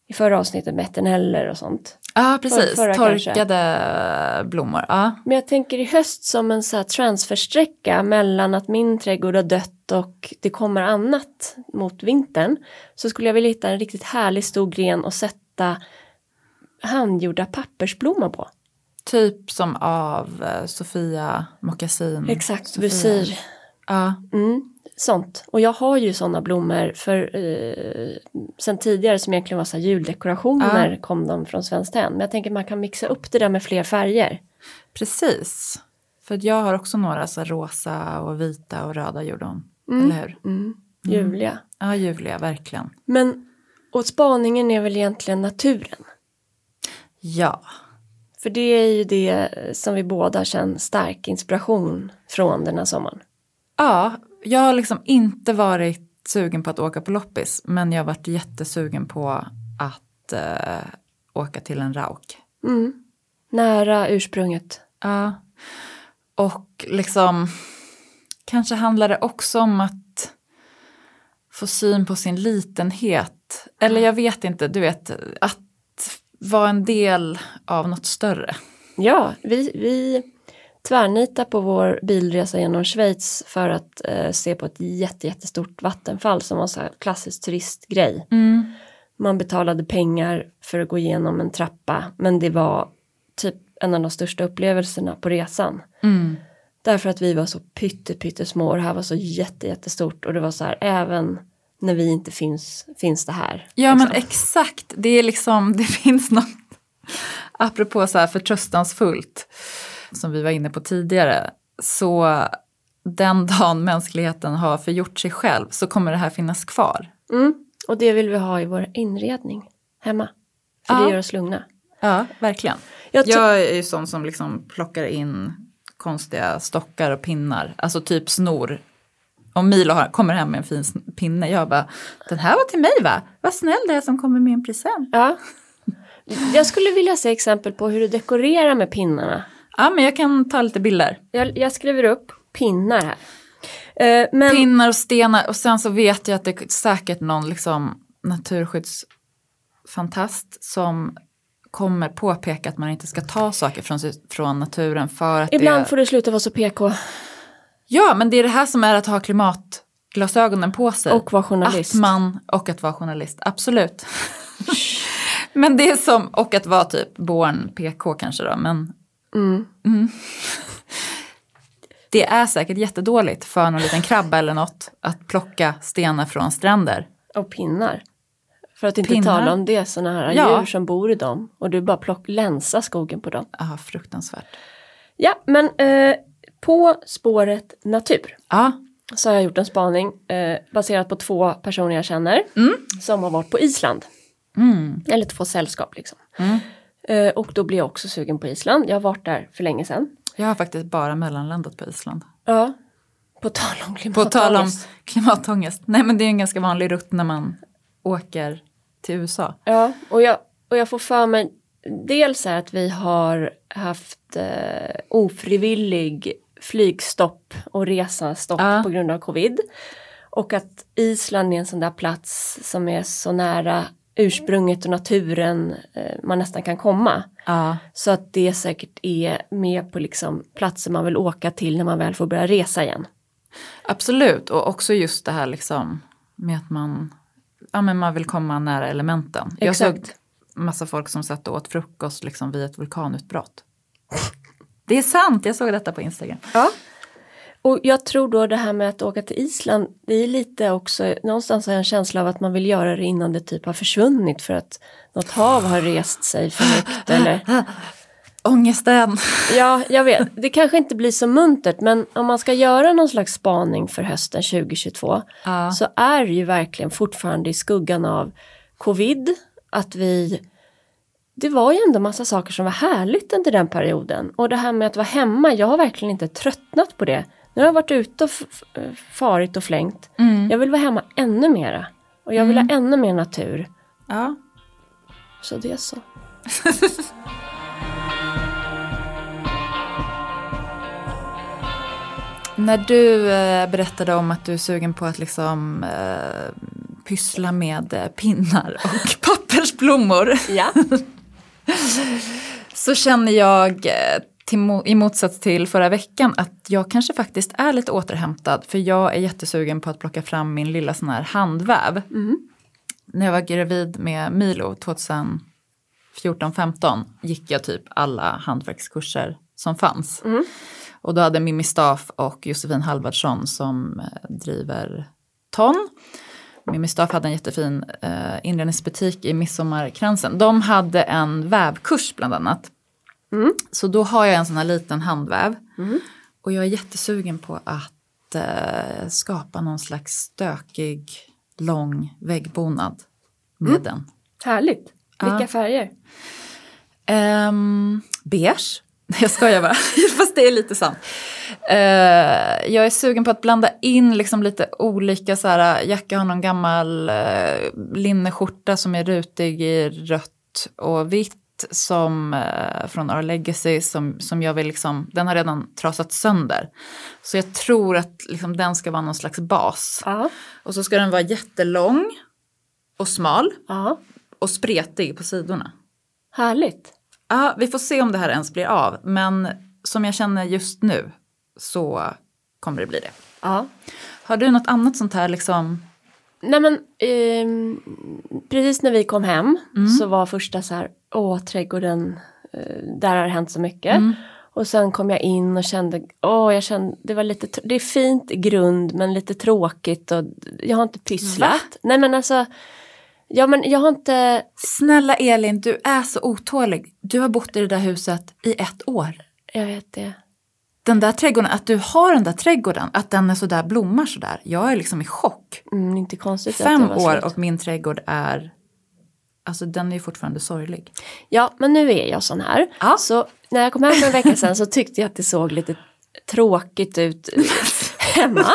Speaker 1: i förra avsnittet med eterneller och sånt.
Speaker 2: Ja, precis.
Speaker 1: förra kanske.
Speaker 2: Torkade blommor. Ja.
Speaker 1: Men jag tänker i höst som en så här transfersträcka mellan att min trädgård har dött och det kommer annat mot vintern. Så skulle jag vilja hitta en riktigt härlig stor gren och sätta handgjorda pappersblommor på.
Speaker 2: Typ som av eh, Sofia Moccasin.
Speaker 1: Exakt,
Speaker 2: Sofia.
Speaker 1: visir.
Speaker 2: Ja.
Speaker 1: Mm, sånt. Och jag har ju sådana blommor för eh, sen tidigare som egentligen var så juldekorationer kom de från Svenskt Tenn. Men jag tänker man kan mixa upp det där med fler färger.
Speaker 2: Precis. För jag har också några så rosa och vita och röda gjorde hon. Eller hur?
Speaker 1: Mm, Julia.
Speaker 2: Ja, ljuvliga, verkligen.
Speaker 1: Men och spaningen är väl egentligen naturen.
Speaker 2: Ja.
Speaker 1: För det är ju det som vi båda känner stark inspiration från den här sommaren.
Speaker 2: Ja, jag har liksom inte varit sugen på att åka på loppis. Men jag har varit jättesugen på att eh, åka till en rauk.
Speaker 1: Mm. Nära ursprunget.
Speaker 2: Ja. Och liksom kanske handlar det också om att få syn på sin litenhet. Eller jag vet inte, du vet, att vara en del av något större.
Speaker 1: Ja, vi, vi tvärnitar på vår bilresa genom Schweiz för att eh, se på ett jätte, jättestort vattenfall som var så här klassisk turistgrej. Man betalade pengar för att gå igenom en trappa men det var typ en av de största upplevelserna på resan. Därför att vi var så pytte, pyttesmå och det här var så jätte, jättestort och det var så här även när vi inte finns, finns det här.
Speaker 2: Ja men
Speaker 1: liksom.
Speaker 2: exakt, det är liksom, det finns något, apropå så här förtröstansfullt, som vi var inne på tidigare, så den dagen mänskligheten har förgjort sig själv så kommer det här finnas kvar.
Speaker 1: Mm. Och det vill vi ha i vår inredning hemma. För
Speaker 2: Ja.
Speaker 1: det gör oss lugna.
Speaker 2: Ja, verkligen.
Speaker 1: Jag
Speaker 2: Jag är ju sån som liksom plockar in konstiga stockar och pinnar, alltså typ snor. Om Milo har, kommer hem med en fin pinne, jag bara, den här var till mig va? Vad snäll det är som kommer med en present.
Speaker 1: Ja. Jag skulle vilja se exempel på hur du dekorerar med pinnarna.
Speaker 2: Ja, men jag kan ta lite bilder.
Speaker 1: Jag, jag skriver upp pinnar här. Eh, men
Speaker 2: Pinnar och stenar och sen så vet jag att det är säkert någon liksom naturskyddsfantast som kommer påpeka att man inte ska ta saker från, från naturen för att
Speaker 1: ibland
Speaker 2: det...
Speaker 1: får du sluta vara så PK
Speaker 2: Ja, men det är det här som är att ha klimatglasögonen på sig.
Speaker 1: och vara journalist.
Speaker 2: Att man, och att vara journalist, absolut. men det är som, och att vara typ born PK kanske då, men
Speaker 1: Mm.
Speaker 2: Mm. Det är säkert jättedåligt för någon liten krabba eller något att plocka stenar från stränder.
Speaker 1: Och pinnar. För att inte
Speaker 2: Pinnar?
Speaker 1: tala om det sådana här
Speaker 2: Ja.
Speaker 1: djur som bor i dem. Och du bara plock, länsa skogen på dem.
Speaker 2: Ja, fruktansvärt.
Speaker 1: Ja, men eh, på spåret natur.
Speaker 2: Ja,
Speaker 1: så har jag gjort en spaning eh, baserat på två personer jag känner som har varit på Island.
Speaker 2: Mm.
Speaker 1: Eller två sällskap liksom.
Speaker 2: Mm.
Speaker 1: Eh, och då blir jag också sugen på Island. Jag har varit där för länge sedan.
Speaker 2: Jag har faktiskt bara mellanlandat på Island.
Speaker 1: Ja. På tal om
Speaker 2: På
Speaker 1: klimatångest.
Speaker 2: tal om klimatångest. Nej men det är en ganska vanlig rutt när man åker till USA.
Speaker 1: Ja, och jag, och jag får för mig dels är att vi har haft eh, ofrivillig flygstopp och resastopp
Speaker 2: Ja.
Speaker 1: på grund av covid. Och att Island är en sån där plats som är så nära ursprunget och naturen eh, man nästan kan komma.
Speaker 2: Ja.
Speaker 1: Så att det säkert är med på liksom platser man vill åka till när man väl får börja resa igen.
Speaker 2: Absolut, och också just det här liksom med att man, ja, men man vill komma nära elementen. Jag såg
Speaker 1: Exakt.
Speaker 2: massa folk som satt och åt frukost liksom vid ett vulkanutbrott. Det är sant, jag såg detta på Instagram.
Speaker 1: Ja. Och jag tror då det här med att åka till Island, det är lite också, någonstans har jag en känsla av att man vill göra det innan det typ har försvunnit för att något hav har rest sig för högt eller
Speaker 2: Ångesten.
Speaker 1: Ja, jag vet, det kanske inte blir så muntert men om man ska göra någon slags spaning för hösten 2022
Speaker 2: Ja.
Speaker 1: så är det ju verkligen fortfarande i skuggan av covid, att vi det var ju ändå massa saker som var härligt under den perioden. Och det här med att vara hemma, jag har verkligen inte tröttnat på det. Nu har jag varit ute och farit och flängt.
Speaker 2: Mm.
Speaker 1: Jag vill vara hemma ännu mera. Och jag vill ha ännu mer natur.
Speaker 2: Ja.
Speaker 1: Så det är så.
Speaker 2: När du eh, berättade om att du är sugen på att liksom eh, pyssla med eh, pinnar och pappersblommor
Speaker 1: Ja.
Speaker 2: så känner jag eh, till, i motsats till förra veckan att jag kanske faktiskt är lite återhämtad för jag är jättesugen på att plocka fram min lilla sån här handväv. När jag var gravid med Milo 2014-15 gick jag typ alla hantverkskurser som fanns. Och då hade Mimmi Staff och Josefin Halvardsson som eh, driver Ton. Mimmi Staff hade en jättefin eh, inredningsbutik i Midsommarkransen. De hade en vävkurs bland annat. Så då har jag en sån här liten handväv. Och jag är jättesugen på att eh, skapa någon slags stökig, lång väggbonad med den.
Speaker 1: Härligt. Vilka
Speaker 2: Ja.
Speaker 1: färger?
Speaker 2: Um, beige. Jag skojar bara, fast det är lite sant. Eh, jag är sugen på att blanda in liksom lite olika, så här, Jacka har någon gammal uh, linneskjorta som är rutig i rött och vitt som eh, från Our Legacy som, som jag vill liksom, den har redan trasat sönder. Så jag tror att liksom, den ska vara någon slags bas.
Speaker 1: Ja.
Speaker 2: Och så ska den vara jättelång och smal
Speaker 1: Ja.
Speaker 2: och spretig på sidorna.
Speaker 1: Härligt.
Speaker 2: Ja, vi får se om det här ens blir av. Men som jag känner just nu så kommer det bli det.
Speaker 1: Ja.
Speaker 2: Har du något annat sånt här liksom?
Speaker 1: Nej men ehm, precis när vi kom hem
Speaker 2: Mm.
Speaker 1: så var första så här, åh trädgården, eh, där har det hänt så mycket.
Speaker 2: Mm.
Speaker 1: Och sen kom jag in och kände, åh jag kände, det var lite, det är fint i grund men lite tråkigt och jag har inte pysslat. Nej men alltså, ja men jag har inte,
Speaker 2: Snälla Elin, du är så otålig. Du har bott i det där huset i ett år.
Speaker 1: jag vet det.
Speaker 2: Den där trädgården, att du har den där trädgården, att den är så där blommar så där. Jag är liksom i chock.
Speaker 1: Mm, inte konstigt
Speaker 2: Fem år och min trädgård är, alltså den är fortfarande sorglig.
Speaker 1: Ja, men nu är jag sån här.
Speaker 2: Ja.
Speaker 1: Så när jag kom hem för en vecka sedan så tyckte jag att det såg lite tråkigt ut hemma.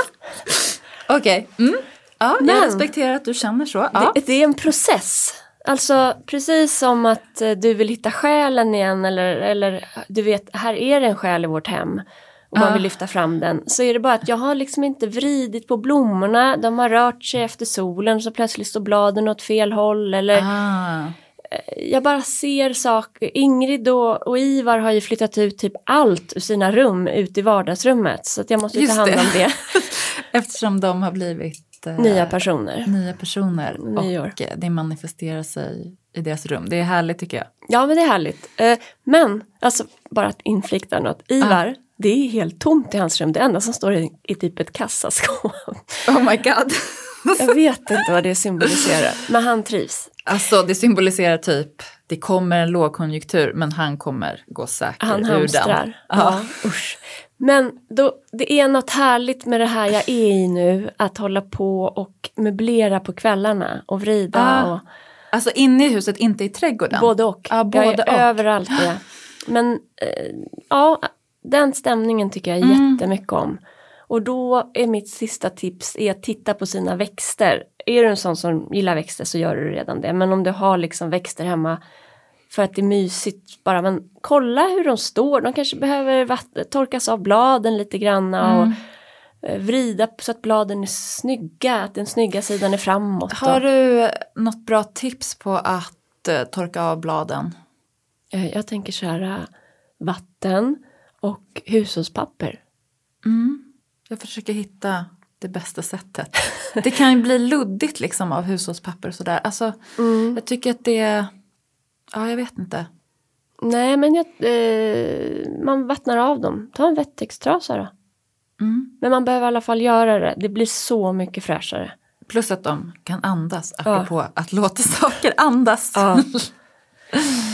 Speaker 2: Okej. Mm. Ja, jag
Speaker 1: Men-
Speaker 2: respekterar att du känner så. Ja.
Speaker 1: Det, det är en process. Alltså precis som att eh, du vill hitta själen igen eller, eller du vet, här är det en själ i vårt hem. Och man vill lyfta fram den. Så är det bara att jag har liksom inte vridit på blommorna. De har rört sig efter solen så plötsligt står bladen åt fel håll. Eller
Speaker 2: Ah.
Speaker 1: jag bara ser saker. Ingrid och, och Ivar har ju flyttat ut typ allt ur sina rum ut i vardagsrummet. Så att jag måste ju ta hand
Speaker 2: det.
Speaker 1: om det.
Speaker 2: Eftersom de har blivit eh,
Speaker 1: Nya personer.
Speaker 2: nya personer
Speaker 1: Nyår.
Speaker 2: och det manifesterar sig i deras rum. Det är härligt tycker jag.
Speaker 1: Ja men det är härligt. Eh, men, alltså bara att inflikta något. Ivar, det är helt tomt i hans rum. Det enda som står i, i typ ett kassaskåp.
Speaker 2: Oh my god.
Speaker 1: Jag vet inte vad det symboliserar. Men han trivs.
Speaker 2: Alltså det symboliserar typ, det kommer en lågkonjunktur men han kommer gå säker
Speaker 1: Han
Speaker 2: ur
Speaker 1: hamstrar.
Speaker 2: den.
Speaker 1: Ja, usch. Men då, det är något härligt med det här jag är i nu, att hålla på och möblera på kvällarna och vrida
Speaker 2: Ah,
Speaker 1: och
Speaker 2: Alltså inne i huset, inte i trädgården?
Speaker 1: både och. Jag
Speaker 2: både
Speaker 1: är
Speaker 2: och.
Speaker 1: överallt det. Men eh, ja, den stämningen tycker jag
Speaker 2: Mm.
Speaker 1: jättemycket om. Och då är mitt sista tips är att titta på sina växter. Är du en sån som gillar växter så gör du redan det. Men om du har liksom växter hemma för att det är mysigt bara, men kolla hur de står. De kanske behöver torkas av bladen lite granna och
Speaker 2: Mm.
Speaker 1: eh, vrida så att bladen är snygga, att den snygga sidan är framåt.
Speaker 2: Har du något bra tips på att eh, torka av bladen?
Speaker 1: eh, jag tänker så här, vatten och hushållspapper.
Speaker 2: Mm. Jag försöker hitta det bästa sättet. Det kan ju bli luddigt liksom av hushållspapper och sådär. Alltså, jag tycker att det... Ja, jag vet inte.
Speaker 1: Nej, men jag, eh, man vattnar av dem. Ta en wettextrasa då.
Speaker 2: Mm.
Speaker 1: Men man behöver i alla fall göra det. Det blir så mycket fräschare.
Speaker 2: Plus att de kan andas, apropå att låta saker andas.
Speaker 1: Ja.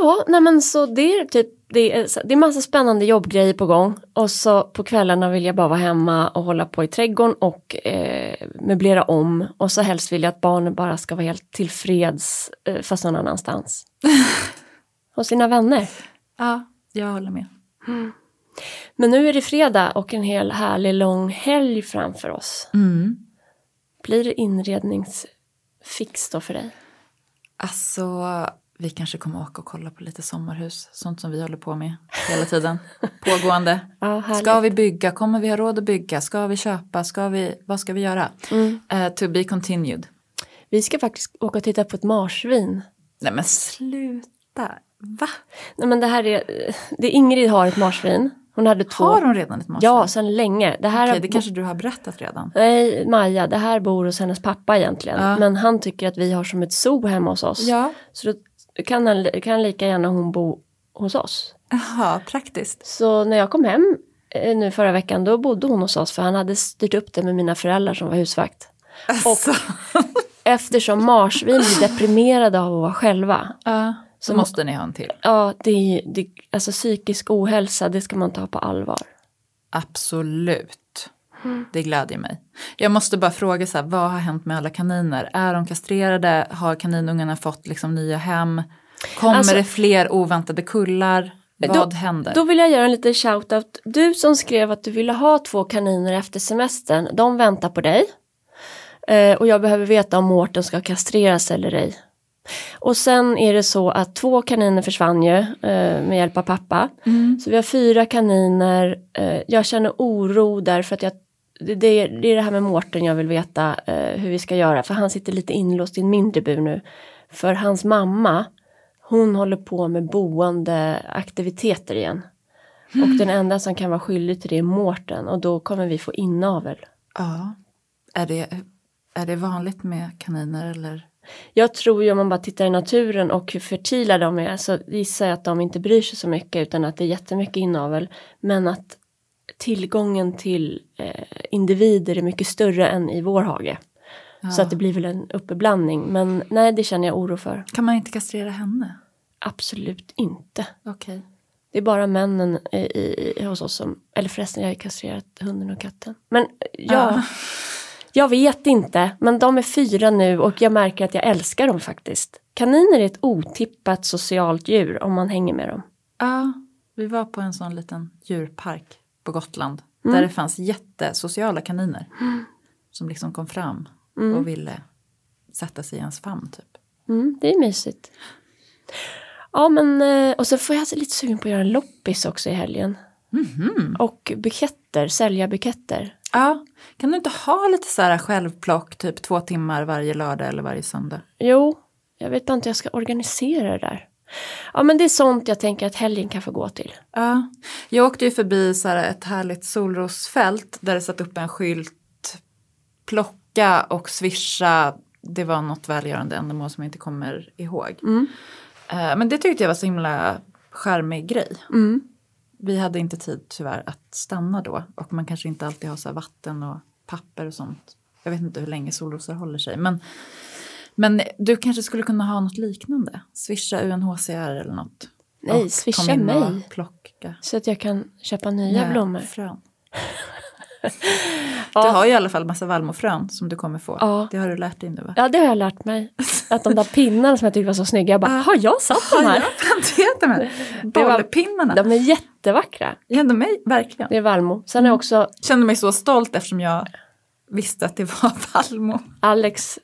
Speaker 1: Ja, nej men så det är typ det är, det är massa spännande jobbgrejer på gång och så på kvällarna vill jag bara vara hemma och hålla på i trädgården och eh, möblera om och så helst vill jag att barnen bara ska vara helt tillfreds eh, fast någon annanstans. Hos sina vänner.
Speaker 2: ja, jag håller med.
Speaker 1: Men nu är det fredag och en hel härlig lång helg framför oss.
Speaker 2: Mm.
Speaker 1: Blir det inredningsfix då för dig?
Speaker 2: Alltså, vi kanske kommer åka och kolla på lite sommarhus. Sånt som vi håller på med hela tiden. Pågående.
Speaker 1: Ja.
Speaker 2: Ska vi bygga? Kommer vi ha råd att bygga? Ska vi köpa? Ska vi, vad ska vi göra?
Speaker 1: Mm.
Speaker 2: Eh, to be continued.
Speaker 1: Vi ska faktiskt åka och titta på ett marsvin.
Speaker 2: Nej men sluta. Va?
Speaker 1: Nej men det här är, det Ingrid har ett marsvin. Hon hade två.
Speaker 2: Har hon redan ett marsvin?
Speaker 1: Ja, sedan länge. Det här har
Speaker 2: det kanske du har berättat redan.
Speaker 1: Nej, Maja, det här bor hos hennes pappa egentligen.
Speaker 2: Ja.
Speaker 1: Men han tycker att vi har som ett zoo hemma hos oss.
Speaker 2: Ja.
Speaker 1: Så då kan, han, kan lika gärna hon bo hos oss.
Speaker 2: Jaha, praktiskt.
Speaker 1: Så när jag kom hem eh, nu förra veckan då bodde hon hos oss för han hade styrt upp det med mina föräldrar som var husvakt.
Speaker 2: Alltså.
Speaker 1: Eftersom marsvin blir deprimerade av att vara själva.
Speaker 2: Ja, så måste ni ha en till.
Speaker 1: Ja, det är det, alltså psykisk ohälsa, det ska man ta på allvar.
Speaker 2: Absolut. Det glädjer mig. Jag måste bara fråga så här, vad har hänt med alla kaniner? Är de kastrerade? Har kaninungarna fått liksom nya hem? Kommer
Speaker 1: Alltså-
Speaker 2: det fler oväntade kullar? Vad händer?
Speaker 1: Då vill jag göra en liten shoutout. Du som skrev att du ville ha två kaniner efter semestern, de väntar på dig. Eh, och jag behöver veta om Mårten ska kastreras eller ej. Och sen är det så att två kaniner försvann ju eh, med hjälp av pappa.
Speaker 2: Mm.
Speaker 1: Så vi har fyra kaniner. Eh, jag känner oro därför att jag det, det, är, det är det här med Mårten jag vill veta eh, hur vi ska göra. För han sitter lite inlåst i en mindre bur nu. För hans mamma, hon håller på med boende aktiviteter igen. Och den enda som kan vara skyldig till det är Mårten. Och då kommer vi få inavel.
Speaker 2: Ja. Är det, är det vanligt med kaniner eller?
Speaker 1: Jag tror ju om man bara tittar i naturen och hur fertila de är så gissar jag att de inte bryr sig så mycket utan att det är jättemycket inavel. Men att tillgången till eh, individer är mycket större än i vår hage. Så att det blir väl en uppblandning. Men nej, det känner jag oro för.
Speaker 2: Kan man inte kastrera henne?
Speaker 1: Absolut inte.
Speaker 2: Okej.
Speaker 1: Det är bara männen i, i, i, hos oss som, eller förresten jag har ju kastrerat hunden och katten. Men ja,
Speaker 2: Ja.
Speaker 1: jag vet inte. Men de är fyra nu och jag märker att jag älskar dem faktiskt. Kaniner är ett otippat socialt djur om man hänger med dem.
Speaker 2: Ja, vi var på en sån liten djurpark på Gotland. Där det fanns jättesociala kaniner. Som liksom kom fram och ville sätta sig i ens famn typ.
Speaker 1: Mm, det är mysigt. Ja men eh, och så får jag lite sugen på att göra en loppis också i helgen. Och buketter, sälja buketter.
Speaker 2: Ja, kan du inte ha lite så här självplock typ två timmar varje lördag eller varje söndag?
Speaker 1: Jo, jag vet inte hur jag ska organisera det där. Ja men det är sånt jag tänker att helgen kan få gå till.
Speaker 2: Ja, jag åkte ju förbi så här ett härligt solrosfält där det satt upp en skylt plocka och swisha. Det var något välgörande ändamål som jag inte kommer ihåg. Eh, Men det tyckte jag var så himla charmig grej.
Speaker 1: Mm.
Speaker 2: Vi hade inte tid tyvärr att stanna då och man kanske inte alltid har så vatten och papper och sånt. Jag vet inte hur länge solrosor håller sig men, men du kanske skulle kunna ha något liknande? Swisha UNHCR eller något?
Speaker 1: Nej,
Speaker 2: Och
Speaker 1: swisha mig.
Speaker 2: Plocka.
Speaker 1: Så att jag kan köpa nya blommor.
Speaker 2: frön.
Speaker 1: Ja.
Speaker 2: Du har ju i alla fall massa vallmofrön som du kommer få.
Speaker 1: Ja.
Speaker 2: Det har du lärt dig nu va?
Speaker 1: Ja, det har jag lärt mig. Att de där pinnarna som jag tyckte var så snygga, jag bara, har jag satt de
Speaker 2: Har
Speaker 1: här?
Speaker 2: jag planterat de här bollpinnarna?
Speaker 1: De är jättevackra.
Speaker 2: Ja, de är verkligen.
Speaker 1: Det är vallmo. Sen har jag också
Speaker 2: kände mig så stolt eftersom jag visste att det var vallmo.
Speaker 1: Alex,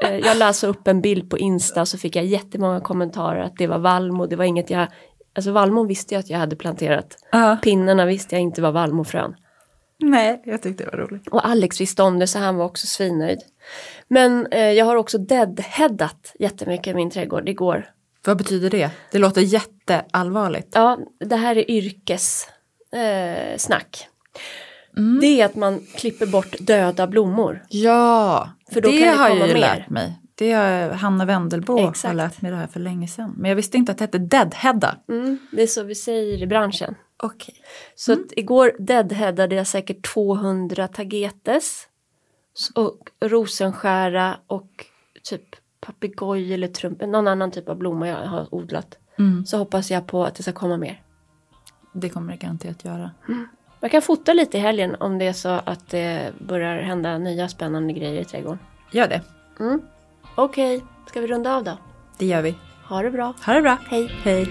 Speaker 1: jag läste upp en bild på Insta så fick jag jättemånga kommentarer att det var vallmo. Det var inget jag, alltså vallmon visste jag att jag hade planterat. Pinnarna visste jag inte var vallmofrön.
Speaker 2: Nej, jag tyckte det var roligt.
Speaker 1: Och Alex visste om det så han var också svinnöjd. Men eh, jag har också deadheadat jättemycket i min trädgård igår.
Speaker 2: Vad betyder det? Det låter jätteallvarligt.
Speaker 1: Ja, det här är yrkessnack. Eh.
Speaker 2: Mm.
Speaker 1: Det är att man klipper bort döda blommor.
Speaker 2: Ja,
Speaker 1: För då
Speaker 2: det
Speaker 1: kan det
Speaker 2: har jag ju
Speaker 1: mer.
Speaker 2: lärt mig. Det har Hanna Wendelbo har lärt mig det här för länge sedan. Men jag visste inte att det hette deadheada.
Speaker 1: Mm, det är så vi säger i branschen.
Speaker 2: Okej.
Speaker 1: Så
Speaker 2: Mm.
Speaker 1: igår deadheadade jag säkert 200 tagetes. Och rosenskära och typ papegoj eller trump, någon annan typ av blomma jag har odlat.
Speaker 2: Mm.
Speaker 1: Så hoppas jag på att det ska komma mer.
Speaker 2: Det kommer det garanterat göra.
Speaker 1: Jag kan fota lite i helgen om det är så att det börjar hända nya spännande grejer i trädgården.
Speaker 2: Gör det.
Speaker 1: Mm. Okej, ska vi runda av då?
Speaker 2: Det gör vi.
Speaker 1: Ha det bra.
Speaker 2: Ha det bra.
Speaker 1: Hej.
Speaker 2: Hej.